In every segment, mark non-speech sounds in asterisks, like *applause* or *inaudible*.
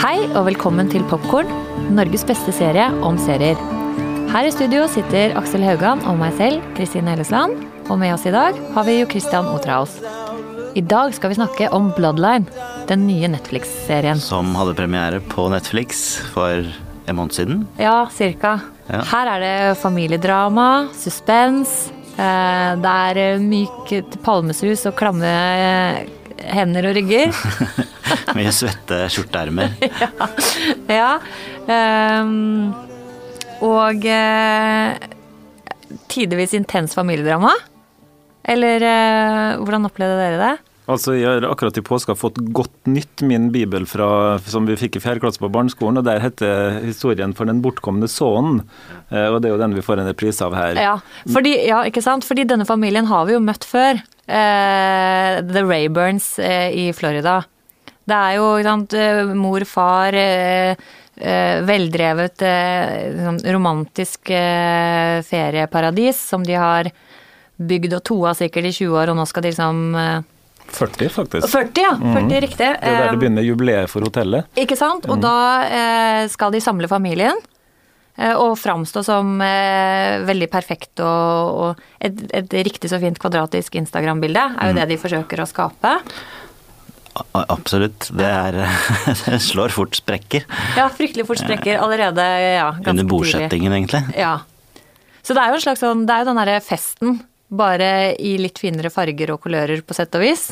Hei og velkommen til Popkorn, Norges beste serie om serier. Her i studio sitter Aksel Haugan og meg selv, Kristine Hellesland. Og med oss i dag har vi jo Christian Otraos. I dag skal vi snakke om Bloodline, den nye Netflix-serien. Som hadde premiere på Netflix for en måned siden. Ja, cirka. Ja. Her er det familiedrama, suspens. eh, Det er mykt palmesus og klamme hender og rygger. *laughs* Mye svette skjorteermer. *laughs* Ja. ehm, og eh, tidvis intens familiedrama. Eller eh, hvordan opplevde dere det? Altså, Jeg har akkurat i påska fått Godt nytt, min bibel fra, som vi fikk i fjerde klasse på barneskolen. og Der heter historien 'For den bortkomne sønnen'. Eh, og Det er jo den vi får en reprise av her. Ja, fordi, ja, ikke sant? Fordi denne familien har vi jo møtt før. Eh, The Rayburns eh, i Florida. Det er jo sant, eh, mor, far, eh, veldrevet, sånn romantisk ferieparadis som de har bygd og toa sikkert i 20 år, og nå skal de liksom eh, 40, faktisk. 40, ja. 40, riktig. Det er der det begynner jubileet for hotellet. Ikke sant? Og da eh, skal de samle familien. Eh, Og framstå som eh, veldig perfekt og, og et, et riktig så fint kvadratisk Instagram-bilde er jo det de forsøker å skape. Absolutt. Det er *laughs* Det slår fort sprekker. Ja, fryktelig fort sprekker allerede ja, Under bordsettingen, egentlig. Ja. Så det er jo en slags sånn Det er jo den derre festen, bare i litt finere farger og kulører, på sett og vis.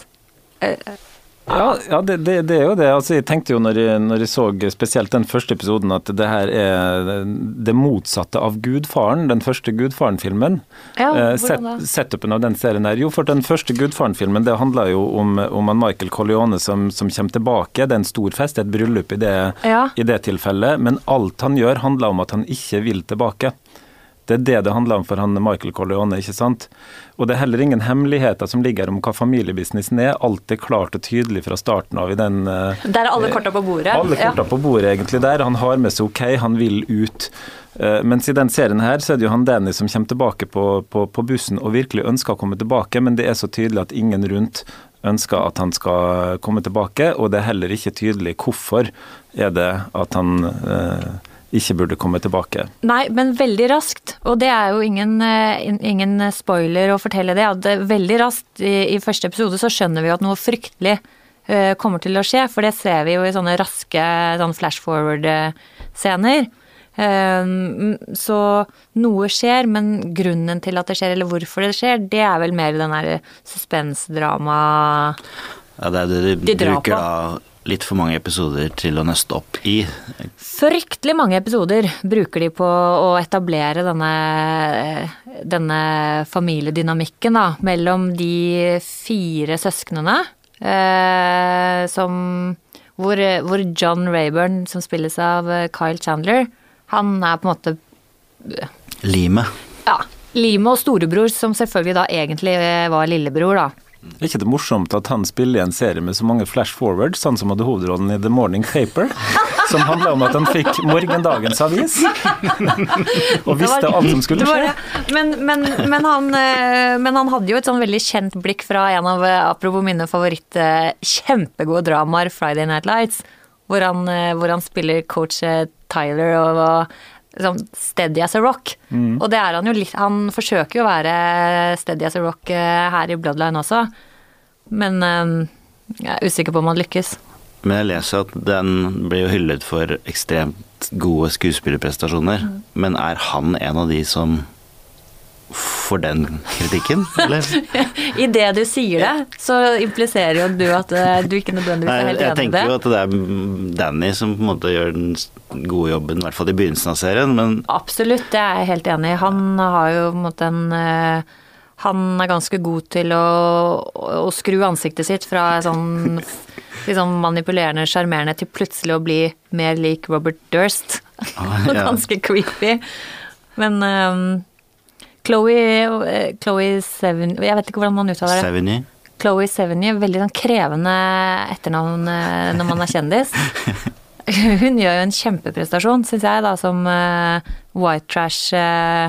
Ja, ja det, det, det er jo det. Altså, jeg tenkte jo når jeg, når jeg så spesielt den første episoden at det her er det motsatte av Gudfaren, den første Gudfaren-filmen. Ja, Eh, set, setupen av den serien her. Jo, for den første Gudfaren-filmen det handler jo om, om Michael Corleone som, som kommer tilbake. Det er en stor fest, et bryllup i det, Ja. i det tilfellet. Men alt han gjør handler om at han ikke vil tilbake. Det er det det handler om for han Michael Corleone, ikke sant. Og det er heller ingen hemmeligheter som ligger om hva familiebusinessen er. Alt er klart og tydelig fra starten av i den eh, Der er alle korta på bordet. alle korta på bordet egentlig der. Han har med seg OK, han vil ut. Eh, Mens i den serien her så er det jo han Danny som kommer tilbake på, på, på bussen og virkelig ønsker å komme tilbake, men det er så tydelig at ingen rundt ønsker at han skal komme tilbake, og det er heller ikke tydelig hvorfor er det at han eh, ikke burde komme tilbake. Nei, men veldig raskt. Og det er jo ingen, eh, ingen spoiler å fortelle det. At veldig raskt i, i første episode så skjønner vi at noe fryktelig uh, kommer til å skje. For det ser vi jo i sånne raske sånn flash forward-scener. så noe skjer, men grunnen til at det skjer, eller hvorfor det skjer, det er vel mer den der suspensdrama Ja, det er det de, De bruker da litt for mange episoder til å nøste opp i. Fryktelig mange episoder bruker de på å etablere denne, denne familiedynamikken da, mellom de fire søsknene. Eh, som hvor, hvor John Rayburn, som spilles av eh, Kyle Chandler, han er på en måte Limet. ja, limet og storebror, som selvfølgelig da egentlig eh, var lillebror, da. Er ikke det morsomt at han spiller i en serie med så mange flash forwards, han som hadde hovedrollen i The Morning Paper, *laughs* som handla om at han fikk morgendagens avis, og visste alt som skulle skje? Men, men, men, han, eh, men han hadde jo et sånn veldig kjent blikk fra en av, eh, apropos mine favoritt, eh, kjempegode dramaer, Friday Night Lights, hvor han, hvor han spiller coach Tyler og, og sånn steady as a rock. Mm. Og det er han jo litt Han forsøker jo å være steady as a rock eh, her i Bloodline også, men eh, jeg er usikker på om han lykkes. Men jeg leser at den blir jo hyllet for ekstremt gode skuespillerprestasjoner. Mm. Men er han en av de som får den kritikken, eller? *laughs* Idet du sier det, så impliserer jo du at eh, du ikke nødvendigvis er helt enig i det. Jeg tenker jo at det er Danny som på en måte gjør den gode jobben, i hvert fall i begynnelsen av serien, men Absolutt, det er jeg helt enig i. Han har jo på en måte en eh, Han er ganske god til å, å skru ansiktet sitt fra sånn *laughs* liksom manipulerende, sjarmerende til plutselig å bli mer lik Robert Durst. Ah, ja. *laughs* ganske creepy. Men um, Chloé, eh, Chloé Seven Jeg vet ikke hvordan man uttaler det. Sevigny Chloé Sevigny, veldig sånn krevende etternavn eh, når man er kjendis. *laughs* Hun gjør jo en kjempeprestasjon, syns jeg, da, som uh, white trash uh,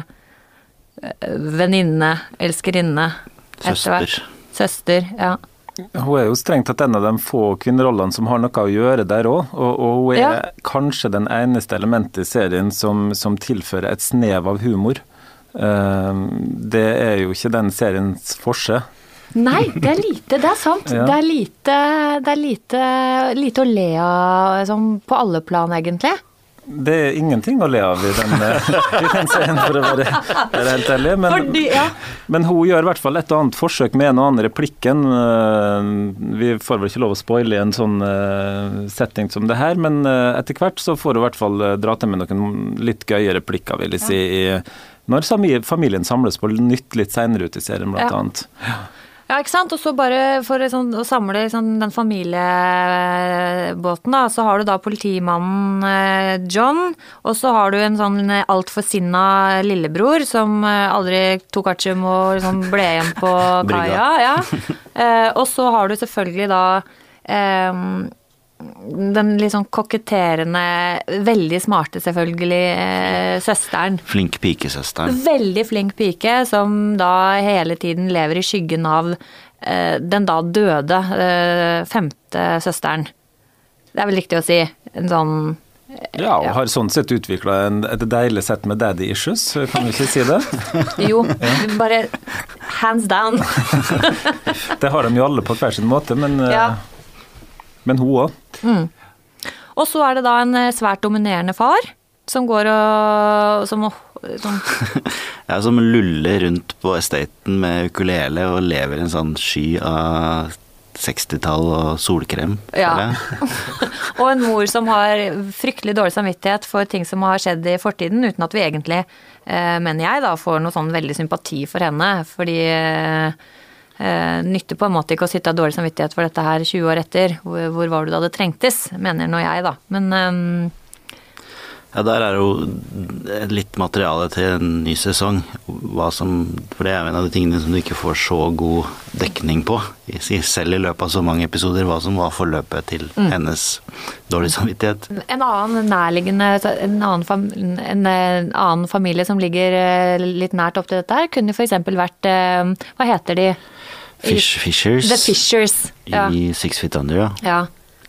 venninne, elskerinne. Søster. Søster, ja. Hun er jo strengt tatt en av de få kvinnerollene som har noe å gjøre der òg. Og, og, hun er ja. kanskje den eneste elementet i serien som, som tilfører et snev av humor. Uh, det er jo ikke den seriens forse. Nei, det er lite. Det er sant. Ja. Det er lite, det er lite, lite å le av sånn, på alle plan, egentlig. Det er ingenting å le av i den, eh, i den scenen, for å være, være helt ærlig. Men, Fordi, ja. men, hun gjør i hvert fall et og annet forsøk med en og annen replikken. Eh, vi får vel ikke lov å spoile i en sånn eh, setting som det her, men etter hvert så får hun i hvert fall dra til med noen litt gøye replikker, vil jeg si, når familien samles på nytt litt seinere ut i serien, blant annet. Ja. Ja, ikke sant. Og så bare for sånn, å samle sånn, den familiebåten, da, så har du da politimannen eh, John, og så har du en sånn altfor sinna lillebror som eh, aldri tok artium og liksom ble igjen på *laughs* kaia. Ja. Eh, og så har du selvfølgelig da eh, den litt sånn koketterende, veldig smarte selvfølgelig, eh, søsteren. Flink pikesøsteren. Veldig flink pike, som da hele tiden lever i skyggen av eh, den da døde eh, femte søsteren. Det er vel riktig å si. En sånn ja, og har sånn sett utvikla et deilig sett med daddy issues, kan du ikke si det? *laughs* jo, bare hands down. *laughs* det har de jo alle på hver sin måte, men ja men hun òg. Mm. Og så er det da en eh, svært dominerende far som går og som, som *laughs* Ja, som luller rundt på estaten med ukulele og lever i en sånn sky av 60-tall og solkrem. Ja. *laughs* og en mor som har fryktelig dårlig samvittighet for ting som har skjedd i fortiden, uten at vi egentlig, eh, mener jeg, da får noe sånn veldig sympati for henne. Fordi eh, nytter på en måte ikke å sitte av dårlig samvittighet for dette her 20 år etter. Hvor, hvor var du da det trengtes, mener nå jeg, da. Men eh, ja, der er jo litt materiale til en ny sesong. Som, for det er en av de tingene som du ikke får så god dekning på, selv i løpet av så mange episoder, hva som var forløpet til mm. hennes dårlige samvittighet. En annen nærliggende, en annen, en annen, familie som ligger eh, litt nært opp til dette her, kunne f.eks. vært eh, Hva heter de? Fish, Fishers. The Fishers. Ja. I Six Feet Under, ja. ja.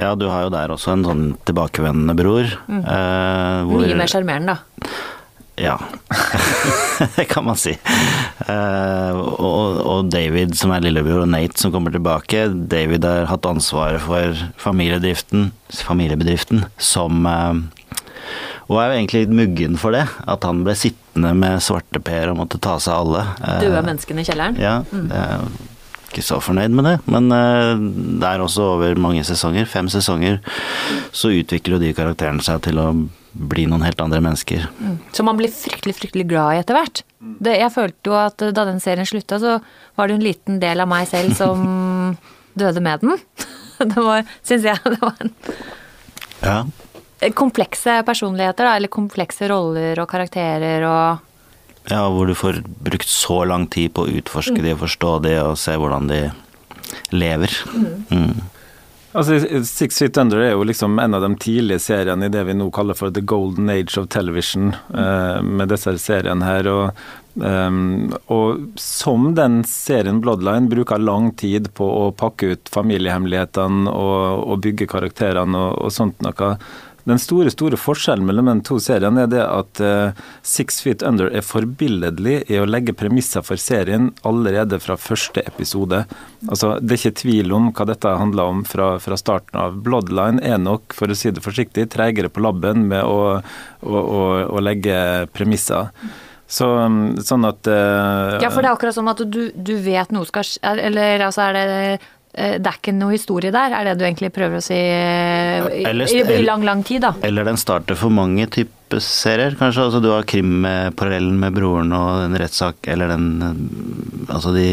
Ja, du har jo der også en sånn tilbakevendende bror. Mm. Eh, hvor, Mye mer sjarmerende, da. Ja, *laughs* det kan man si. Eh, og, og, David som er lillebror, og Nate som kommer tilbake. David har hatt ansvaret for familiedriften, familiebedriften som eh, og er jo egentlig litt muggen for det. At han ble sittende med svarteper og måtte ta seg av alle. Døde menneskene i kjelleren? Ja, mm. det er ikke så fornøyd med det. Men uh, det er også over mange sesonger, fem sesonger, så utvikler jo de karakterene seg til å bli noen helt andre mennesker. Mm. Så man blir fryktelig, fryktelig glad i etter hvert. Det, jeg følte jo at da den serien slutta, så var det en liten del av meg selv som *laughs* døde med den. *laughs* Det var, syns jeg, *laughs* det var en ja. Komplekse personligheter, da, eller komplekse roller og karakterer og ja, hvor du får brukt så lang tid på å utforske mm. de og forstå de og se hvordan de lever. Mm. Mm. Altså, Six Feet Under er jo liksom en av de tidlige seriene i det vi nå kaller for the golden age of television, eh, med disse seriene her. Og, um, og, som den serien Bloodline bruker lang tid på å pakke ut familiehemmelighetene og, og bygge karakterene og, og sånt noe, den store store forskjellen mellom de to seriene er det at uh, Six Feet Under er forbilledlig i å legge premisser for serien allerede fra første episode. Altså, Det er ikke tvil om hva dette handler om fra, fra starten av. Bloodline er nok, for å si det forsiktig, treigere på labben med å, å, å, å legge premisser. Så, sånn at uh, Ja, for det er akkurat som at du, du vet noe skal skje Eller altså er det det er ikke noe historie der, er det du egentlig prøver å si i, eller, i, i lang, lang tid, da? Eller den starter for mange typer serier, kanskje. Altså du har krimparallellen med broren og den rettssak, eller den eh, Altså de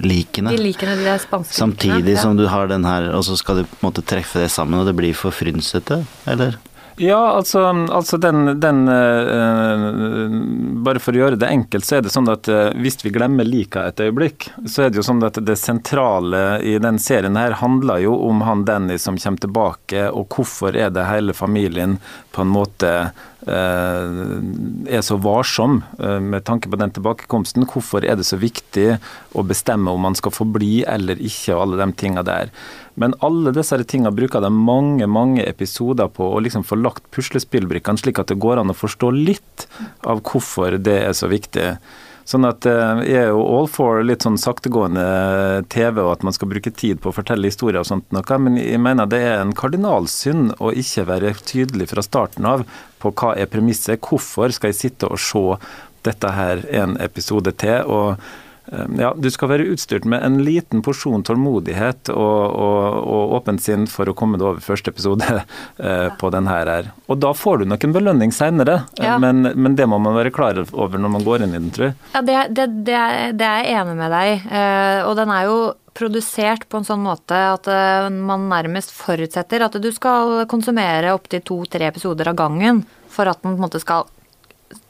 likene. De likene, de spanske Samtidig ja. som du har den her, og så skal du på en måte treffe det sammen, og det blir for frynsete, eller? Ja, altså, altså den, den uh, Bare for å gjøre det enkelt, så er det sånn at uh, hvis vi glemmer Lika et øyeblikk, så er det jo sånn at det sentrale i den serien her handler jo om han Danny som kommer tilbake, og hvorfor er det hele familien på en måte er så varsom med tanke på den tilbakekomsten. Hvorfor er det så viktig å bestemme om man skal få bli eller ikke, og alle de tinga der. Men alle disse tingene bruker de mange mange episoder på å liksom få lagt puslespillbrikkene, slik at det går an å forstå litt av hvorfor det er så viktig. Sånn at eh, Jeg er jo all for litt sånn saktegående TV, og at man skal bruke tid på å fortelle historier og sånt noe, men jeg mener det er en kardinalsynd å ikke være tydelig fra starten av på hva er premisset. Hvorfor skal jeg sitte og se dette her en episode til? og ja, du skal være utstyrt med en liten porsjon tålmodighet og, og, og åpent sinn for å komme deg over første episode *laughs* eh, på den her. Og da får du nok en belønning seinere, eh, ja. men, men, det må man være klar over når man går inn i den, tror jeg. Ja, det, det, det, er, det er jeg enig med deg i. Eh, og den er jo produsert på en sånn måte at man nærmest forutsetter at du skal konsumere opptil to-tre episoder av gangen for at den på en måte skal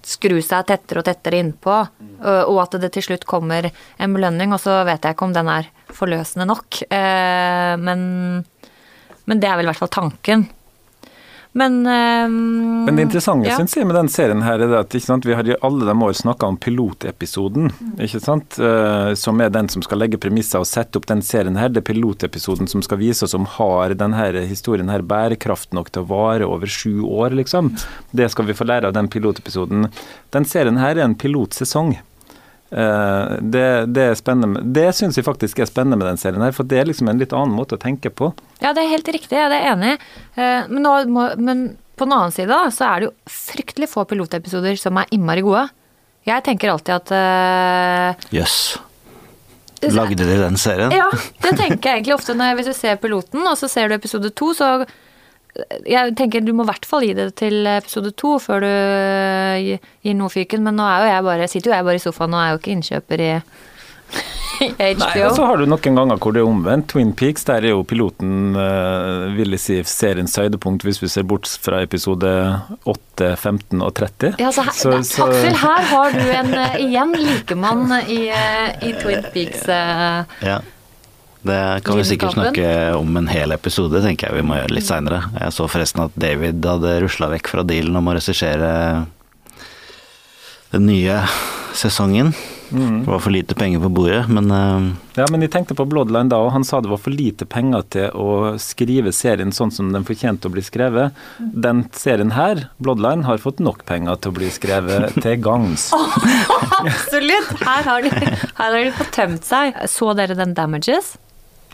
skru seg tettere og tettere innpå, og at det til slutt kommer en belønning. Og så vet jeg ikke om den er forløsende nok, eh, men, men det er vel i hvert fall tanken. Men um, Men det interessante ja. synes jeg med den serien her er at sant, vi har i alle de år snakka om pilotepisoden, ikke sant? Uh, som er den som skal legge premisser og sette opp den serien her. Det er pilotepisoden som skal vise oss om har denne historien her bærekraft nok til å vare over sju år, liksom. Det skal vi få lære av den pilotepisoden. Den serien her er en pilotsesong. Eh, det, det, er spennende. Det syns jeg faktisk er spennende med den serien her, for det er liksom en litt annen måte å tenke på. Ja, det er helt riktig, jeg er enig. Eh, men, nå, men på den annen side så er det jo fryktelig få pilotepisoder som er innmari gode. Jeg tenker alltid at eh, Jøss. Uh, yes. Lagde de den serien? Ja, det tenker jeg egentlig ofte når, hvis du ser piloten, og så ser du episode to, så jeg tenker du må i hvert fall gi det til episode to før du gir noe fyken, men nå er jo jeg bare, sitter jo jeg bare i sofaen og er jo ikke innkjøper i *laughs* HBO. Nei, og så har du noen ganger hvor det er omvendt. Twin Peaks, der er jo piloten, uh, vil jeg si, seriens høydepunkt hvis vi ser bort fra episode 8, 15 og 30. Ja, så her, så, så... Aksel, her har du en uh, *laughs* igjen likemann i, uh, i Twin Peaks. ja. Det kan vi sikkert snakke om en hel episode, tenker jeg vi må gjøre litt seinere. Jeg så forresten at David hadde rusla vekk fra dealen om å regissere den nye sesongen. Mm. Det var for lite penger på bordet, men uh... Ja, men jeg tenkte på Bloodline da, og han sa det var for lite penger til å skrive serien sånn som den fortjente å bli skrevet. Den serien her, Bloodline, har fått nok penger til å bli skrevet til gangs. *laughs* oh, absolutt! Her har, de, her har de fått tømt seg. Så dere den Damages?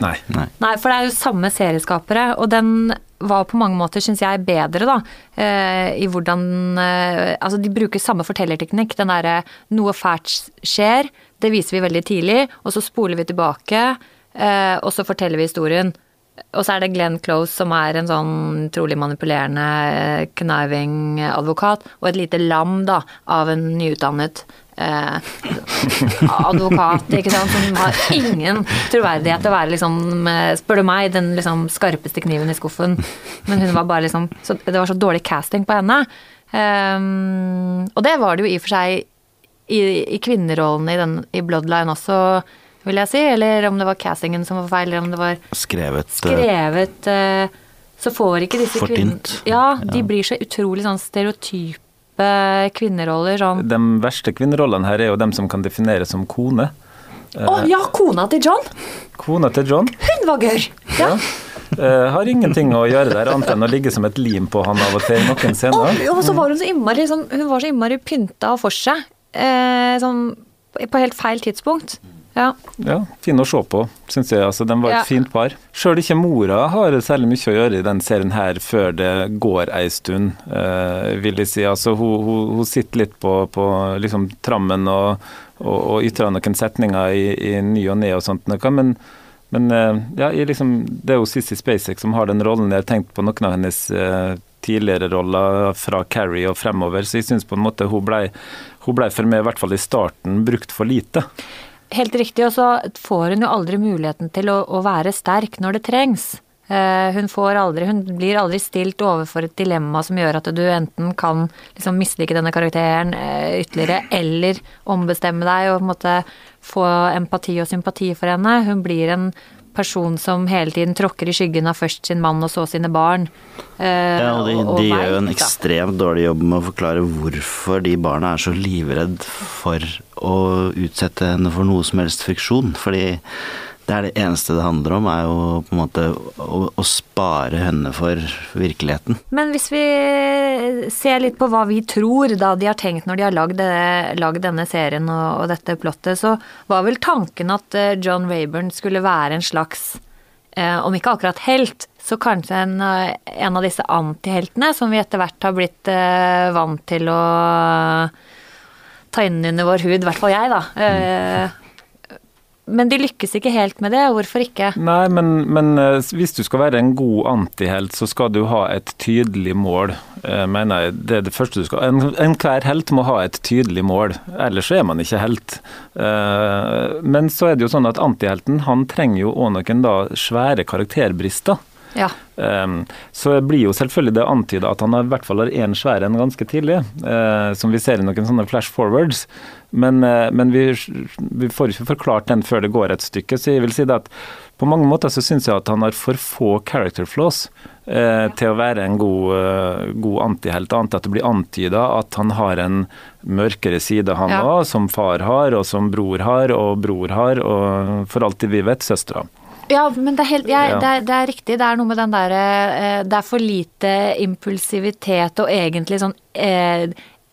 Nei. Nei. Nei. for det er jo samme serieskapere, og den var på mange måter, syns jeg, bedre, da. Eh, I hvordan eh, Altså, de bruker samme fortellerteknikk. Den derre noe fælt skjer, det viser vi veldig tidlig, og så spoler vi tilbake, eh, og så forteller vi historien. Og så er det Glenn Close som er en sånn trolig manipulerende, eh, conniving advokat, og et lite lam, da, av en nyutdannet eh, advokat, ikke sant, som har ingen troverdighet til å være liksom, eh, spør du meg, den liksom skarpeste kniven i skuffen. Men hun var bare liksom så, Det var så dårlig casting på henne. Um, og det var det jo i og for seg i, i kvinnerollene i, den, i Bloodline også, vil jeg si. Eller om det var castingen som var feil, eller om det var skrevet, eh, skrevet uh, så får ikke disse kvinnene Ja, de blir så utrolig sånn stereotype type kvinneroller. Sånn. De verste kvinnerollene her er jo dem som kan defineres som kone. Å oh, ja, kona til John! Kona til John. Hun var gørr! Ja. ja. Uh, har ingenting å gjøre der, annet enn å ligge som et lim på han av og til noen scener. Og, og så var hun så innmari, sånn, hun var så innmari pynta for seg. Uh, sånn, på helt feil tidspunkt. Ja. ja fin å se på, syns jeg. Altså, den var et ja. fint par. Sjøl ikke mora har særlig mye å gjøre i den serien her før det går ei stund, uh, vil jeg si. Altså, hun, hun, hun sitter litt på, på liksom, trammen og, og, og ytrer noen setninger i, i ny og ne og sånt noe. Men, men uh, ja, liksom, det er jo Sissy Spacek som har den rollen. Jeg har tenkt på noen av hennes uh, tidligere roller fra Carrie og fremover, så jeg syns på en måte hun blei ble for meg, i hvert fall i starten, brukt for lite. Helt riktig, og så får hun jo aldri muligheten til å, å være sterk når det trengs. Hun hun, aldri, hun, blir aldri stilt overfor et dilemma som gjør at du enten kan liksom mislike denne karakteren uh, ytterligere, eller ombestemme deg og på en måte få empati og sympati for henne. Hun blir en person som hele tiden tråkker i skyggen av først sin mann og så sine barn. Eh, Ja, og de, og- og de gjør jo en ekstremt dårlig jobb med å forklare hvorfor de barna er så livredd for å utsette henne for noe som helst friksjon. Fordi det er det eneste det handler om, er jo på en måte å, å spare henne for virkeligheten. Men hvis vi ser litt på hva vi tror da de har tenkt når de har lagd denne serien og, og dette plottet, så var vel tanken at eh, John Rayburn skulle være en slags eh, om ikke akkurat helt, så kanskje en, eh, en av disse antiheltene som vi etter hvert har blitt eh, vant til å ta inn under vår hud, i hvert fall jeg, da. Eh, men de lykkes ikke helt med det, hvorfor ikke? Nei, men, men eh, hvis du skal være en god antihelt, så skal du ha et tydelig mål. Eh, mener Det er det første du skal en- Enhver helt må ha et tydelig mål, ellers er man ikke helt. Eh, Men så er det jo sånn at antihelten han trenger jo òg noen da svære karakterbrister. Ja. Um, så blir jo selvfølgelig det antyda at han i hvert fall har én svær en ganske tidlig, uh, som vi ser i noen sånne flash forwards. Men, uh, men vi, vi får ikke forklart den før det går et stykke. Så jeg vil si det at på mange måter så syns jeg at han har for få character flaws eh, til å være en god, god antihelt. Annet at det blir antyda at han har en mørkere side, han Ja. som far har, og som bror har, og bror har, og for alt vi vet, søstera. Ja, men det er, helt, jeg, Ja. det, er, det er riktig. Det er noe med den derre eh, Det er for lite impulsivitet og egentlig sånn eh,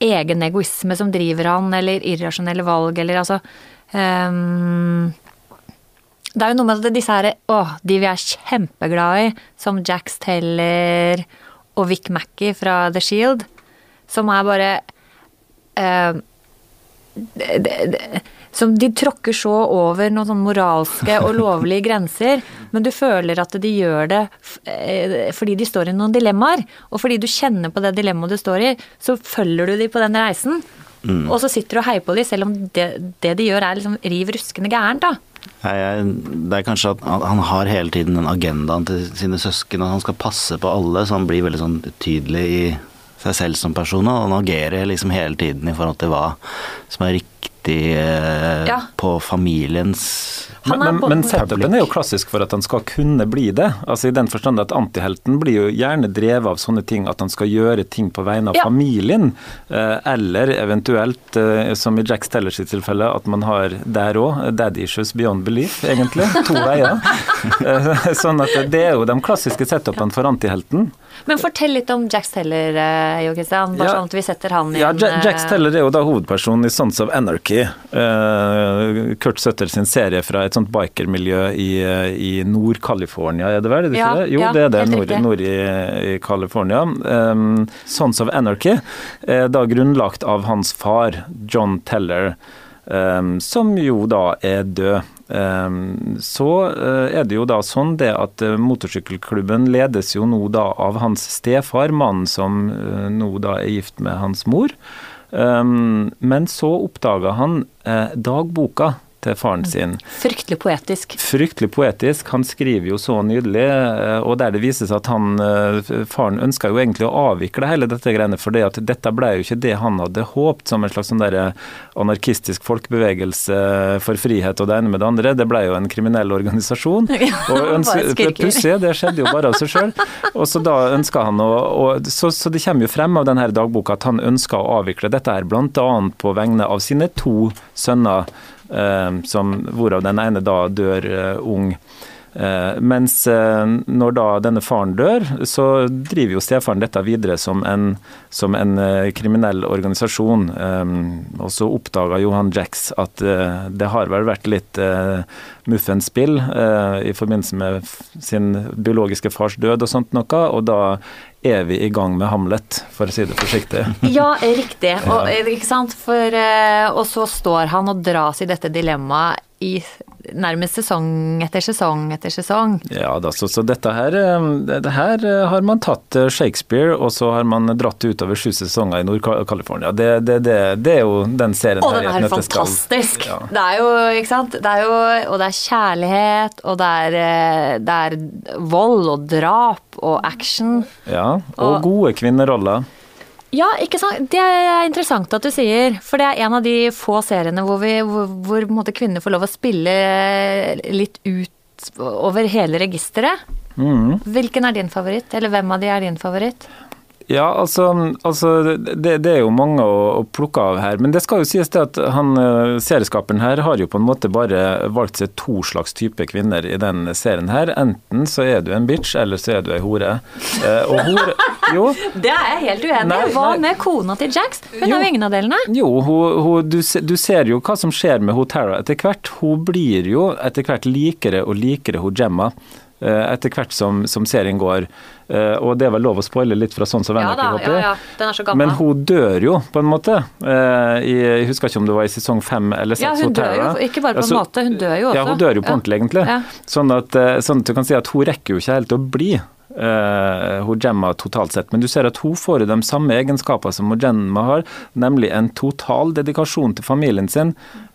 egen egoisme som driver han, eller irrasjonelle valg, eller altså um, Det er jo noe med at disse her Å, de vi er kjempeglad i, som Jacks Teller og Vic Mackey fra The Shield, som er bare eh, det, det, som de tråkker så over noen sånn moralske og *laughs* lovlige grenser, men du føler at de gjør det eh, fordi de står i noen dilemmaer. Og fordi du kjenner på det dilemmaet du står i, så følger du de på den reisen. Og så sitter du og heier på de, selv om det, det de gjør er liksom riv ruskende gærent, da. Nei, jeg, det er kanskje at han, han har hele tiden den agendaen til sine søsken, og han skal passe på alle, så han blir veldig sånn tydelig i seg selv som person, og han agerer liksom hele tiden i forhold til hva som er riktig eh, Ja. på familiens Men, men, men setupen er jo klassisk for at han skal kunne bli det. Altså I den forstand at antihelten blir jo gjerne drevet av sånne ting at han skal gjøre ting på vegne av Ja. familien. Eh, eller eventuelt, eh, som i Jack Stellers sitt tilfelle, at man har der òg daddy issues beyond belief, egentlig. To veier. *laughs* *laughs* Sånn at det er jo de klassiske setupene for antihelten. Men fortell litt om Jax Teller, eh, Jo Kristian. Bare Ja. sånn at vi setter han inn Ja, Jax eh, Steller er jo da hovedpersonen i Sons of Anarchy. Eh, Kurt Søtter sin serie fra et sånt bikermiljø i, i Nord-California, er det vel? Er det Ja, det? Jo, ja, det er det. Nord, nord i, i California. Sons of Anarchy er da grunnlagt av hans far, John Teller, som jo da er død. Um, så eh, er det jo da sånn det at eh, motorsykkelklubben ledes jo nå da av hans stefar, mannen som eh, nå da er gift med hans mor. Um, men så oppdaga han dagboka til faren sin. Fryktelig poetisk. Fryktelig poetisk. Han skriver jo så nydelig, eh, og der det vises at han, eh, faren ønska jo egentlig å avvikle hele dette greiene, for det at dette ble jo ikke det han hadde håpt, som en slags sånn der anarkistisk folkebevegelse for frihet og det ene med det andre. Det ble jo en kriminell organisasjon. *laughs* Og. Pussig, det skjedde jo bare av seg sjøl. Og så da ønska han å og, så, så det kommer jo frem av denne dagboka at han ønska å avvikle dette her, bl.a. på vegne av sine to sønner, som, hvorav den ene da dør eh, ung. Eh, mens eh, når da denne faren dør, så driver jo stefaren dette videre som en, som en eh, kriminell organisasjon. Og så oppdaga Johan Jacks at det har vel vært litt muffens spill i forbindelse med sin biologiske fars død og sånt noe, og da er vi i gang med Hamlet, for å si det forsiktig. *laughs* Ja, riktig. Og, ikke sant? For, og så står han og dras i dette dilemmaet i nærmest sesong etter sesong etter sesong. Ja da, så, så dette her, eh, det her eh, har man tatt eh, Shakespeare, og så har man dratt det utover sju sesonger i Nord-California. Det, det, det, det er jo den serien Og her den er fantastisk! Ja. Det er jo, ikke sant. Det er jo, og det er kjærlighet, og det er, det er vold og drap og action. Ja, og Og- gode kvinneroller. Ja, ikke sant. Det er interessant at du sier, for det er en av de få seriene hvor, vi, hvor, hvor på en måte, kvinner får lov å spille litt ut over hele registeret. Mm. Hvilken er din favoritt, eller hvem av de er din favoritt? Ja, altså, altså det, det, er jo mange å, å, plukke av her. Men det skal jo sies det at han eh, serieskaperen her har jo på en måte bare valgt seg to slags type kvinner i den serien her. Enten så er du en bitch, eller så er du ei hore. Eh, og hore Jo. Det er jeg helt uenig i. Hva med kona til Jax? Hun jo, har jo ingen av delene. Jo, hun, hun, du, du, ser jo hva som skjer med hun Tara etter hvert. Hun blir jo etter hvert likere og likere hun Gemma. Eh, etter hvert som, som, serien går. Eh, og det er vel lov å spoile litt fra sånn som ja, da, ja, ja. Er. Men hun dør jo, på en måte. Eh, jeg husker ikke om det var i sesong fem eller seks. Ja, hun dør jo, ikke bare på en måte, hun dør jo også. Ja, hun dør jo på ordentlig, egentlig. Sånn at, sånn, at, du kan si at hun rekker jo ikke helt å bli Uh, hun Gemma totalt sett. Men du ser at hun får de samme egenskaper som hun Gemma har, nemlig en total dedikasjon til familien sin.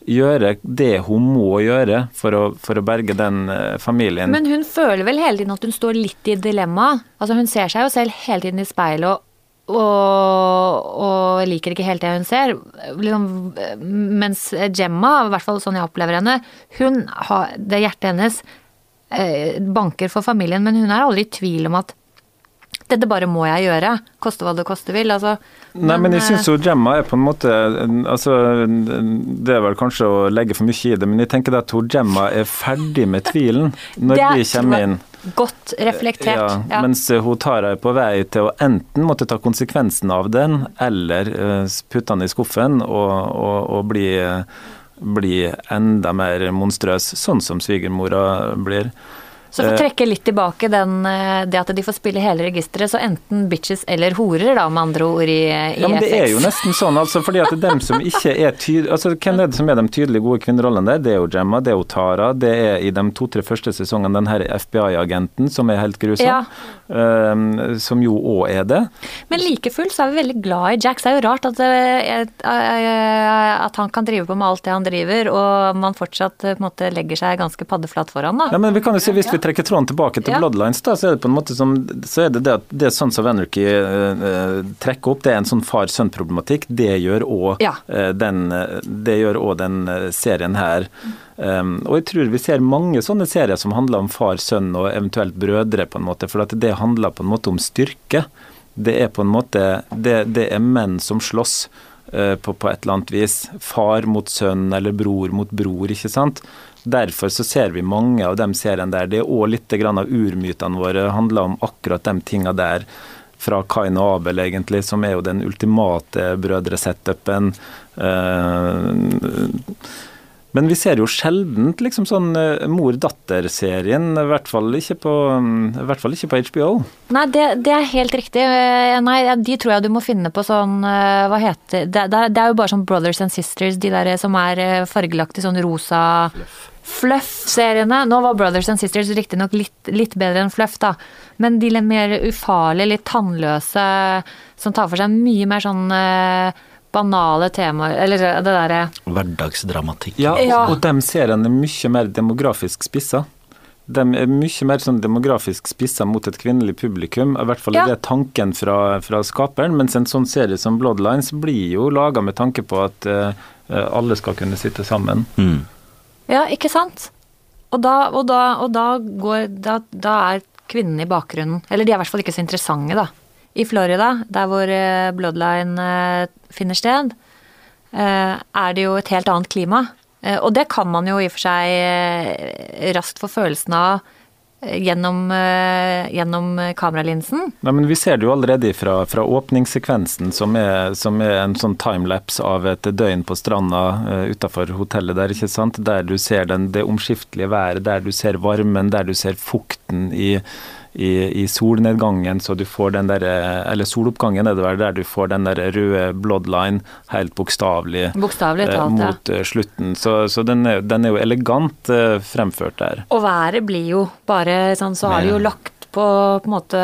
Gjøre det hun må gjøre for å, for å berge den uh, familien. Men hun føler vel hele tiden at hun står litt i dilemma. Altså Hun ser seg jo selv hele tiden i speilet og, og, og liker ikke helt det hun ser. Liksom, mens Gemma, i hvert fall sånn jeg opplever henne, hun har det hjertet hennes Eh, banker for familien, men hun er aldri i tvil om at dette bare må jeg gjøre, koste hva det koste vil. Altså, Nei, men, men jeg syns jo Gemma er på en måte altså, Det er vel kanskje å legge for mye i det, men jeg tenker at hun Gemma er ferdig med tvilen når vi kommer inn. Godt reflektert. Ja, ja. Mens hun tar henne på vei til å enten måtte ta konsekvensen av den, eller uh, putte den i skuffen og, og, og bli bli enda mer monstrøs, sånn som svigermora blir. Så for å eh, trekke litt tilbake den, eh, det at de får spille hele registeret, så enten bitches eller horer, da, med andre ord, i, i ja, men Det er jo nesten sånn, altså, fordi at dem som ikke er tydelige altså, Hvem er det som er de tydelige, gode kvinnerollene der? Det er jo Gemma, det er jo Tara, det er i de to-tre første sesongene den her FBI-agenten som er helt grusom. Ja. Um, som jo òg er det. Men like fullt så er vi veldig glad i Jack. Det er jo rart at, at, han kan drive på med alt det han driver, og man fortsatt på en måte legger seg ganske paddeflat foran, da. Ja, men vi kan jo si hvis vi trekker tråden tilbake til ja. Bloodlines, da, så er det på en måte som så er det det at det Sons of Anarchy uh, trekker opp, det er en sånn far-sønn-problematikk. Det gjør òg ja. uh, den, også den serien her. Um, og jeg tror vi ser mange sånne serier som handler om far, sønn og eventuelt brødre, på en måte, for at det handler på en måte om styrke. Det er på en måte det, det er menn som slåss. På, på, et eller annet vis. Far mot sønn eller bror mot bror, ikke sant. Derfor så ser vi mange av de seriene der. Det er òg litt av urmytene våre handler om akkurat de tinga der. Fra Kain og Abel, egentlig, som er jo den ultimate brødresetupen. Uh, men vi ser jo sjelden liksom sånn uh, mor-datter-serien, i, hvert fall ikke på, i hvert fall ikke på HBO. Nei, det, det, er helt riktig. Eh, nei, de tror jeg du må finne på sånn Hva heter det? Det, det er jo bare sånn Brothers and Sisters, de der som er fargelagte sånn rosa Fluff. Fluff-seriene Nå var Brothers and Sisters riktignok litt, litt bedre enn Fluff, da. Men de litt mer ufarlige, litt tannløse, som tar for seg mye mer sånn eh, banale temaer, eller det derre Hverdagsdramatikk. Ja, ja, og de seriene er mye mer demografisk spissa. De er mye mer sånn demografisk spissa mot et kvinnelig publikum. I hvert fall ja. er det tanken fra, fra, skaperen. Mens en sånn serie som Bloodlines blir jo laga med tanke på at uh, alle skal kunne sitte sammen. Mm. Ja, ikke sant? Og da, og da, og da går da, da, er kvinnene i bakgrunnen. Eller de er i hvert fall ikke så interessante, da. I Florida, der hvor eh, Bloodline eh, finner sted, eh, er det jo et helt annet klima. Og det kan man jo i og for seg raskt få følelsen av gjennom, gjennom kameralinsen. Nei, men Vi ser det jo allerede fra, fra åpningssekvensen, som er, som er, en sånn timelapse av et døgn på stranda uh, utafor hotellet der, ikke sant? Der du ser den, det omskiftelige været, der du ser varmen, der du ser fukten i i, i, solnedgangen, så du får den der, eller soloppgangen er det vel, der du får den der røde bloodline helt bokstavelig eh, mot ja. Eh, slutten. Så, så den, er, den, er, jo elegant eh, fremført der. Og været blir jo bare sånn, så har du jo lagt på, på en måte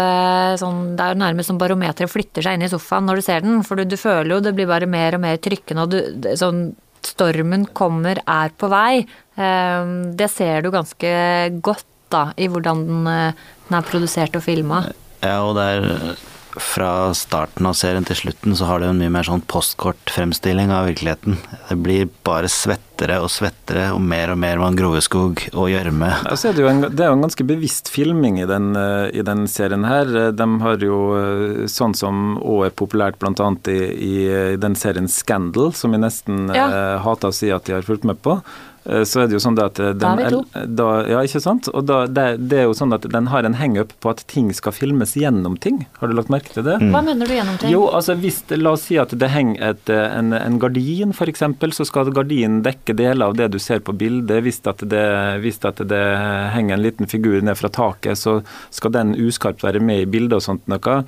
sånn, Det er jo nærmest som barometeret flytter seg inn i sofaen når du ser den, for du, du føler jo det blir bare mer og mer trykkende, og du, sånn stormen kommer, er på vei. Eh, det ser du ganske godt da, i hvordan den, eh, den er produsert og filma. Ja, og det er fra starten av serien til slutten så har det en mye mer sånn postkortfremstilling av virkeligheten. Det blir bare svettere og svettere og mer og mer Van Groveskog og gjørme. Altså er det, jo en, det er jo en ganske bevisst filming i den, eh, i den serien her. De har jo eh, sånn som òg er populært bl.a. I, i, den serien Scandal, som vi nesten ja. hater å si at de har fulgt med på. Eh, så er det jo sånn at den, da er vi to. Da, ja, ikke sant? Og da, det, det, er jo sånn at den har en hangup på at ting skal filmes gjennom ting. Har du lagt merke til det? Mm. Hva mener du gjennom ting? Jo, altså hvis, La oss si at det henger et, en, en gardin, f.eks., så skal gardinen dekke deler av det du ser på bildet. Hvis at, det, hvis at det henger en liten figur ned fra taket, så skal den uskarpt være med i bildet og sånt noe.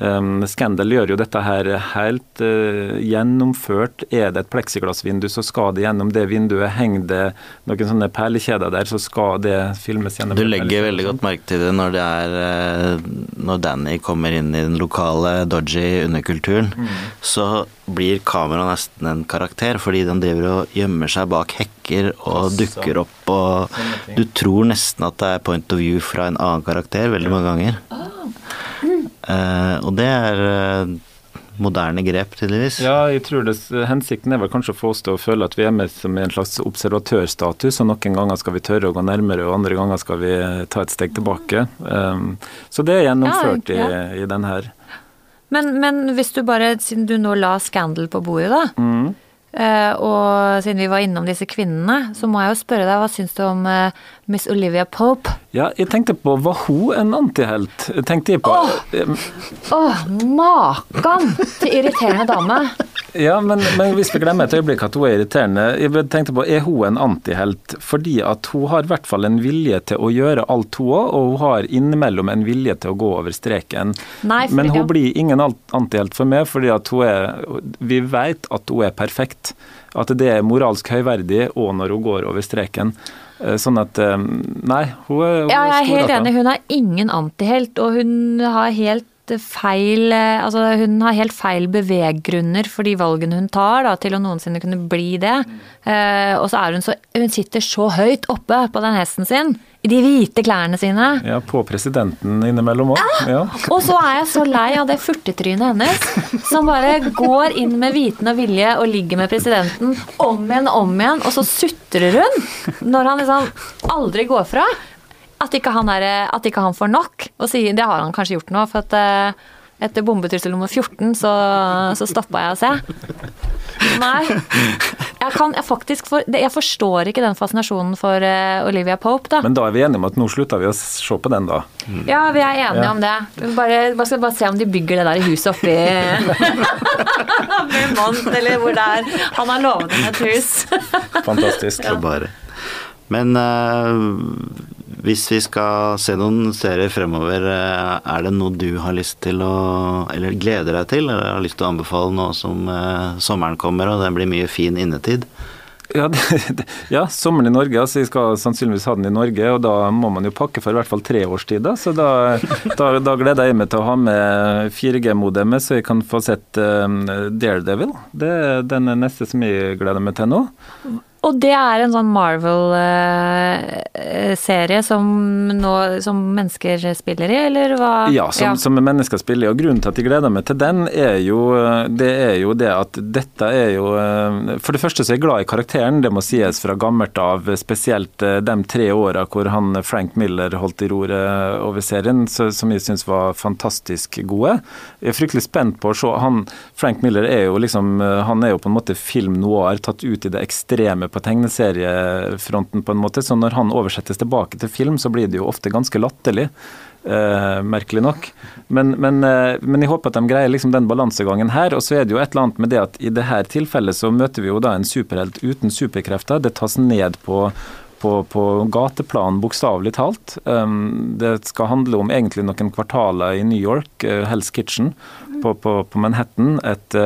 Um, Scandal gjør jo dette her helt uh, gjennomført. Er det et pleksiglassvindu, så skal det gjennom det vinduet. Henger det noen sånne perlekjeder der, så skal det filmes gjennom Du legger veldig godt merke til det når det er uh, Når Danny kommer inn i den lokale dodgy underkulturen, mm. så blir kameraet nesten en karakter, fordi den driver og gjemmer seg bak hekker og dukker opp og Du tror nesten at det er point of view fra en annen karakter veldig mange ganger. Uh, og det er uh, moderne grep, tydeligvis. Ja, jeg tror det, hensikten er vel kanskje å få oss til å føle at vi er med som en slags observatørstatus, og noen ganger skal vi tørre å gå nærmere, og andre ganger skal vi ta et steg tilbake. Um, så det er gjennomført ja, ja. I, i den her. Men, men, hvis du bare, siden du nå la Scandal på bordet, da. Mm. Uh, og siden vi var innom disse kvinnene, så må jeg jo spørre deg, hva syns du om uh, Miss Olivia Pope? Ja, jeg tenkte på, var hun en antihelt? Tenkte jeg på Åh, Åh maken til irriterende dame. Ja, men, men, hvis vi glemmer et øyeblikk at hun er irriterende, jeg tenkte på, er hun en antihelt? Fordi at hun har i hvert fall en vilje til å gjøre alt hun òg, og hun har innimellom en vilje til å gå over streken. Nei, for, men hun ja. blir ingen antihelt for meg, fordi at hun er Vi vet at hun er perfekt. At det er moralsk høyverdig òg når hun går over streken. Eh, sånn at eh, Nei, hun er, hun ja, jeg er helt enig. Hun er ingen antihelt, og hun har helt feil eh, Altså hun har helt feil beveggrunner for de valgene hun tar da, til å noensinne kunne bli det. Uh, og så er hun så Hun sitter så høyt oppe på den hesten sin. I de hvite klærne sine. Ja, på presidenten innimellom òg. Ja. *laughs* Og så er jeg så lei av det furtetrynet hennes, som bare går inn med viten og vilje og ligger med presidenten om igjen og om igjen, og så sutrer hun når han liksom aldri går fra. At ikke han, er, at ikke han får nok. Og sier, det har han kanskje gjort nå, for at uh, etter bombetrussel nummer 14 så, så stoppa jeg å se. Nei. Jeg, kan, jeg, faktisk for, jeg forstår ikke den fascinasjonen for uh, Olivia Pope, da. Men da er vi enige om at nå slutter vi å se på den, da? Mm. Ja, vi er enige ja. om det. Bare, bare, skal bare se om de bygger det der i huset oppi *laughs* Vermont, eller hvor det er. Han har lovet dem et hus. Fantastisk. Ja. Bare. Men uh, hvis vi skal se noen serier fremover, uh, er det noe du har lyst til å Eller gleder deg til, eller har lyst til å anbefale nå som uh, sommeren kommer og det blir mye fin innetid? Ja, *laughs* det, ja, sommeren i Norge. altså Jeg skal sannsynligvis ha den i Norge, og da må man jo pakke for i hvert fall tre års tid. Da. Så da, da, da, gleder jeg meg til å ha med 4G-modemet, så jeg kan få sett um, Daredevil. Det er den neste som jeg gleder meg til nå. Og det er en sånn Marvel-serie som, som, mennesker spiller i, eller hva? Ja, som, ja. som mennesker spiller i. Og grunnen til at jeg gleder meg til den, er jo det, er jo det at dette er jo For det første så er jeg glad i karakteren, det må sies fra gammelt av. Spesielt eh, de tre åra hvor han Frank Miller holdt i roret over serien, som jeg syns var fantastisk gode. Jeg er fryktelig spent på å se han Frank Miller er jo liksom Han er jo på en måte film noir, tatt ut i det ekstreme på tegneseriefronten, på en måte. Så når han oversettes tilbake til film, så blir det jo ofte ganske latterlig. Uh, merkelig nok. Men, men, uh, men, jeg håper at de greier liksom den balansegangen her. Og så er det jo et eller annet med det at i det her tilfellet så møter vi jo da en superhelt uten superkrefter. Det tas ned på, på, på gateplan, bokstavelig talt. Um, det skal handle om egentlig noen kvartaler i New York, uh, Hell's Kitchen på, på, på Manhattan. Et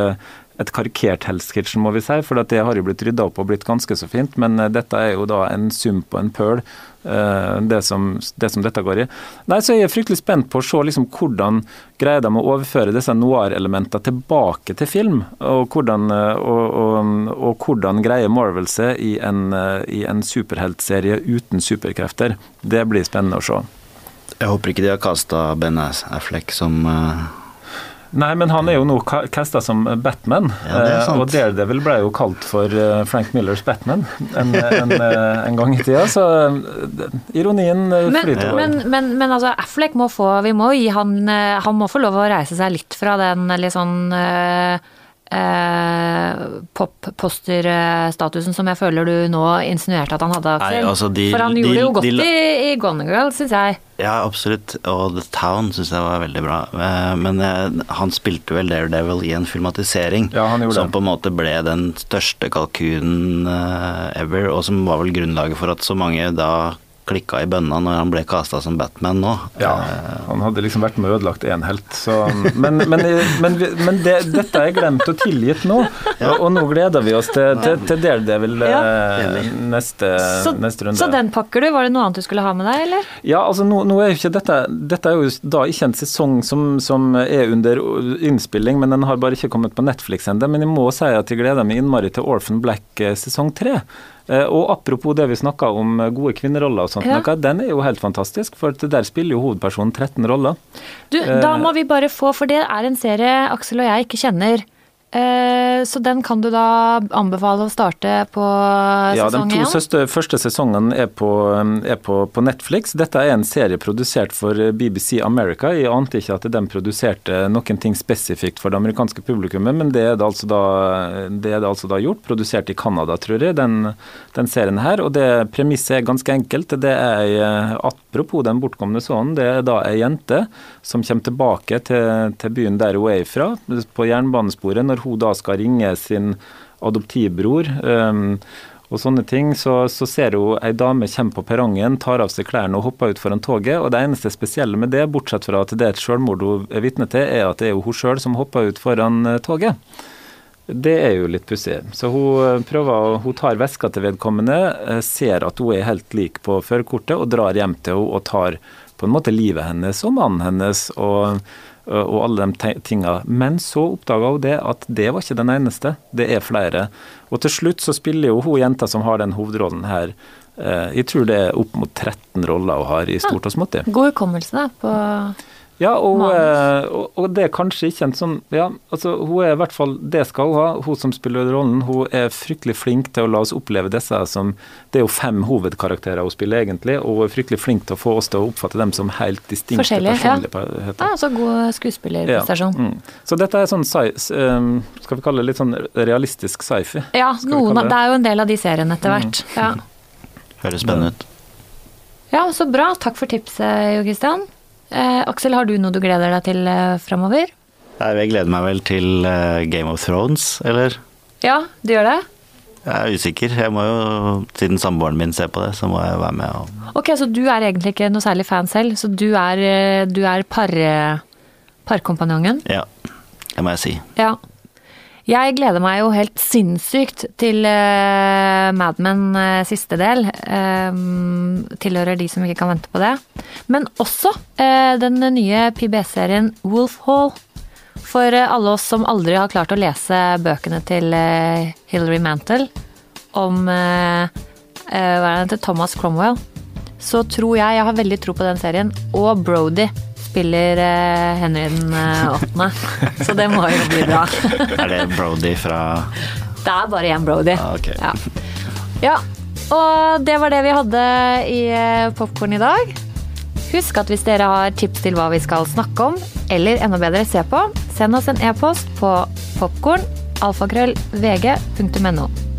et karikert Hell's Kitchen, må vi si, for det har jo blitt rydda opp og blitt ganske så fint. Men eh, dette er jo da en sum på en pøl, eh, det som, det som dette går i. Nei, så Jeg er fryktelig spent på å se liksom hvordan greier de å overføre disse noir-elementene tilbake til film. Og hvordan, eh, og, og, og hvordan greier Marvel seg i en, i en superheltserie uten superkrefter. Det blir spennende å se. Jeg håper ikke de har kasta Ben Affleck som Nei, men han er jo nå casta som Batman. Ja, det er sant. eh, og Daredevil ble jo kalt for eh, Frank Millers Batman en, en, eh, en gang i tida, så ironien flyter over. men, men, men altså, Affleck må få Vi må gi han Han må få lov å reise seg litt fra den litt sånn eh, popposterstatusen som jeg føler du nå insinuerte at han hadde, Aksel. Nei, altså, de- For han de- gjorde det jo godt de, i, i Gone Girl, syns jeg. Ja, absolutt. Og The Town syns jeg var veldig bra. Eh, Men eh, han spilte vel Daredevil i en filmatisering Ja, han som det. på en måte ble den største kalkunen eh, ever, og som var vel grunnlaget for at så mange da klikka i bønna når han ble kasta som Batman nå. Ja, han hadde liksom vært med og ødelagt én helt, så Men, men, men, men det, dette er glemt og tilgitt nå, og, og nå gleder vi oss til, til, til Daredevil eh, Enig. neste, Så, neste runde. så den pakker du. Var det noe annet du skulle ha med deg, eller? Ja, altså nå, nå er jo ikke dette Dette er jo da ikke en sesong som, som er under innspilling, men den har bare ikke kommet på Netflix ennå. Men jeg må si at jeg gleder meg innmari til Orphan Black eh, sesong tre. Eh, Og apropos det vi snakka om eh, gode kvinneroller og sånt, Ja. noe, den er jo helt fantastisk. For der spiller jo hovedpersonen 13 roller. Du, Eh. da må vi bare få, for det er en serie Aksel og jeg ikke kjenner. Eh, Så den kan du da anbefale å starte på Ja, De sesong to søste, første sesongene er, på, er på, på Netflix. Dette er en serie produsert for uh, BBC America. Jeg ante ikke at de produserte noen ting spesifikt for det amerikanske publikummet, men det er det altså da, det er det altså da gjort. Produsert i Canada, tror jeg, den, den serien her. Og det premisset er ganske enkelt. Det er Apropos den bortkomne sønnen, det er da ei jente som kommer tilbake til, til byen der hun er fra, på jernbanesporet, når hun da skal ringe sin adoptivbror. Um, og sånne ting, så, så ser hun ei dame komme på perrongen, tar av seg klærne og hopper ut foran toget. Og det eneste spesielle med det, bortsett fra at det er et selvmord hun er vitne til, er at det er jo hun sjøl som hopper ut foran eh, toget. Det er jo litt pussig. Så hun eh, prøver, hun tar veska til vedkommende, eh, ser at hun er helt lik på førerkortet, og drar hjem til henne og tar på en måte livet hennes og mannen hennes og, og alle de tingene. Men så oppdaga hun det at det var ikke den eneste, det er flere. Og til slutt så spiller jo hun jenta som har den hovedrollen her, jeg tror det er opp mot 13 roller hun har i stort og smått. God hukommelse, da. På Ja, og, eh, og, og det er kanskje ikke en sånn Ja, altså hun er i hvert fall Det skal hun ha, hun som spiller rollen. Hun er fryktelig flink til å la oss oppleve disse som Det er jo fem hovedkarakterer hun spiller, egentlig, og hun er fryktelig flink til å få oss til å oppfatte dem som helt distinkte Forskjellige, ja. personligheter. ja, så god skuespillerprestasjon. mm. Så dette er sånn sci um, Skal vi kalle det litt sånn realistisk sci-fi? Ja, noen, det? Mm. det er jo en del av de seriene etter hvert. Ja. Høres spennende ut. ja, så bra. Takk for tipset, Jo Christian. Eh, Aksel, har du noe du gleder deg til eh, framover? Jeg gleder meg vel til eh, Game of Thrones, eller? Ja, du gjør det? Jeg er usikker. Jeg må jo, Siden samboeren min ser på det, så må jeg være med. Og Ok, så du er egentlig ikke noe særlig fan selv, så du er, eh, du er par, parkompanjongen? ja, det må jeg si. Ja. Jeg gleder meg jo helt sinnssykt til uh, Mad Men eh, siste del. Uh, tilhører de som ikke kan vente på det. Men også uh, den nye PBS-serien Wolf Hall. For alle oss som aldri har klart å lese bøkene til Hilary Mantel om Thomas Cromwell, så tror jeg jeg har veldig tro på den serien. Og Brody spiller uh, Henry den eh, åttende. Så det må jo bli bra. *laughs* Er det Brody fra Det er bare én Brody. Ah, okay. Ja. ja. Og det var det vi hadde i eh, Popkorn i dag. Husk at hvis dere har tips til hva vi skal snakke om, eller enda bedre se på, send oss en e-post på popkorn.alfakrøllvg.no. alfakrøll vg.no.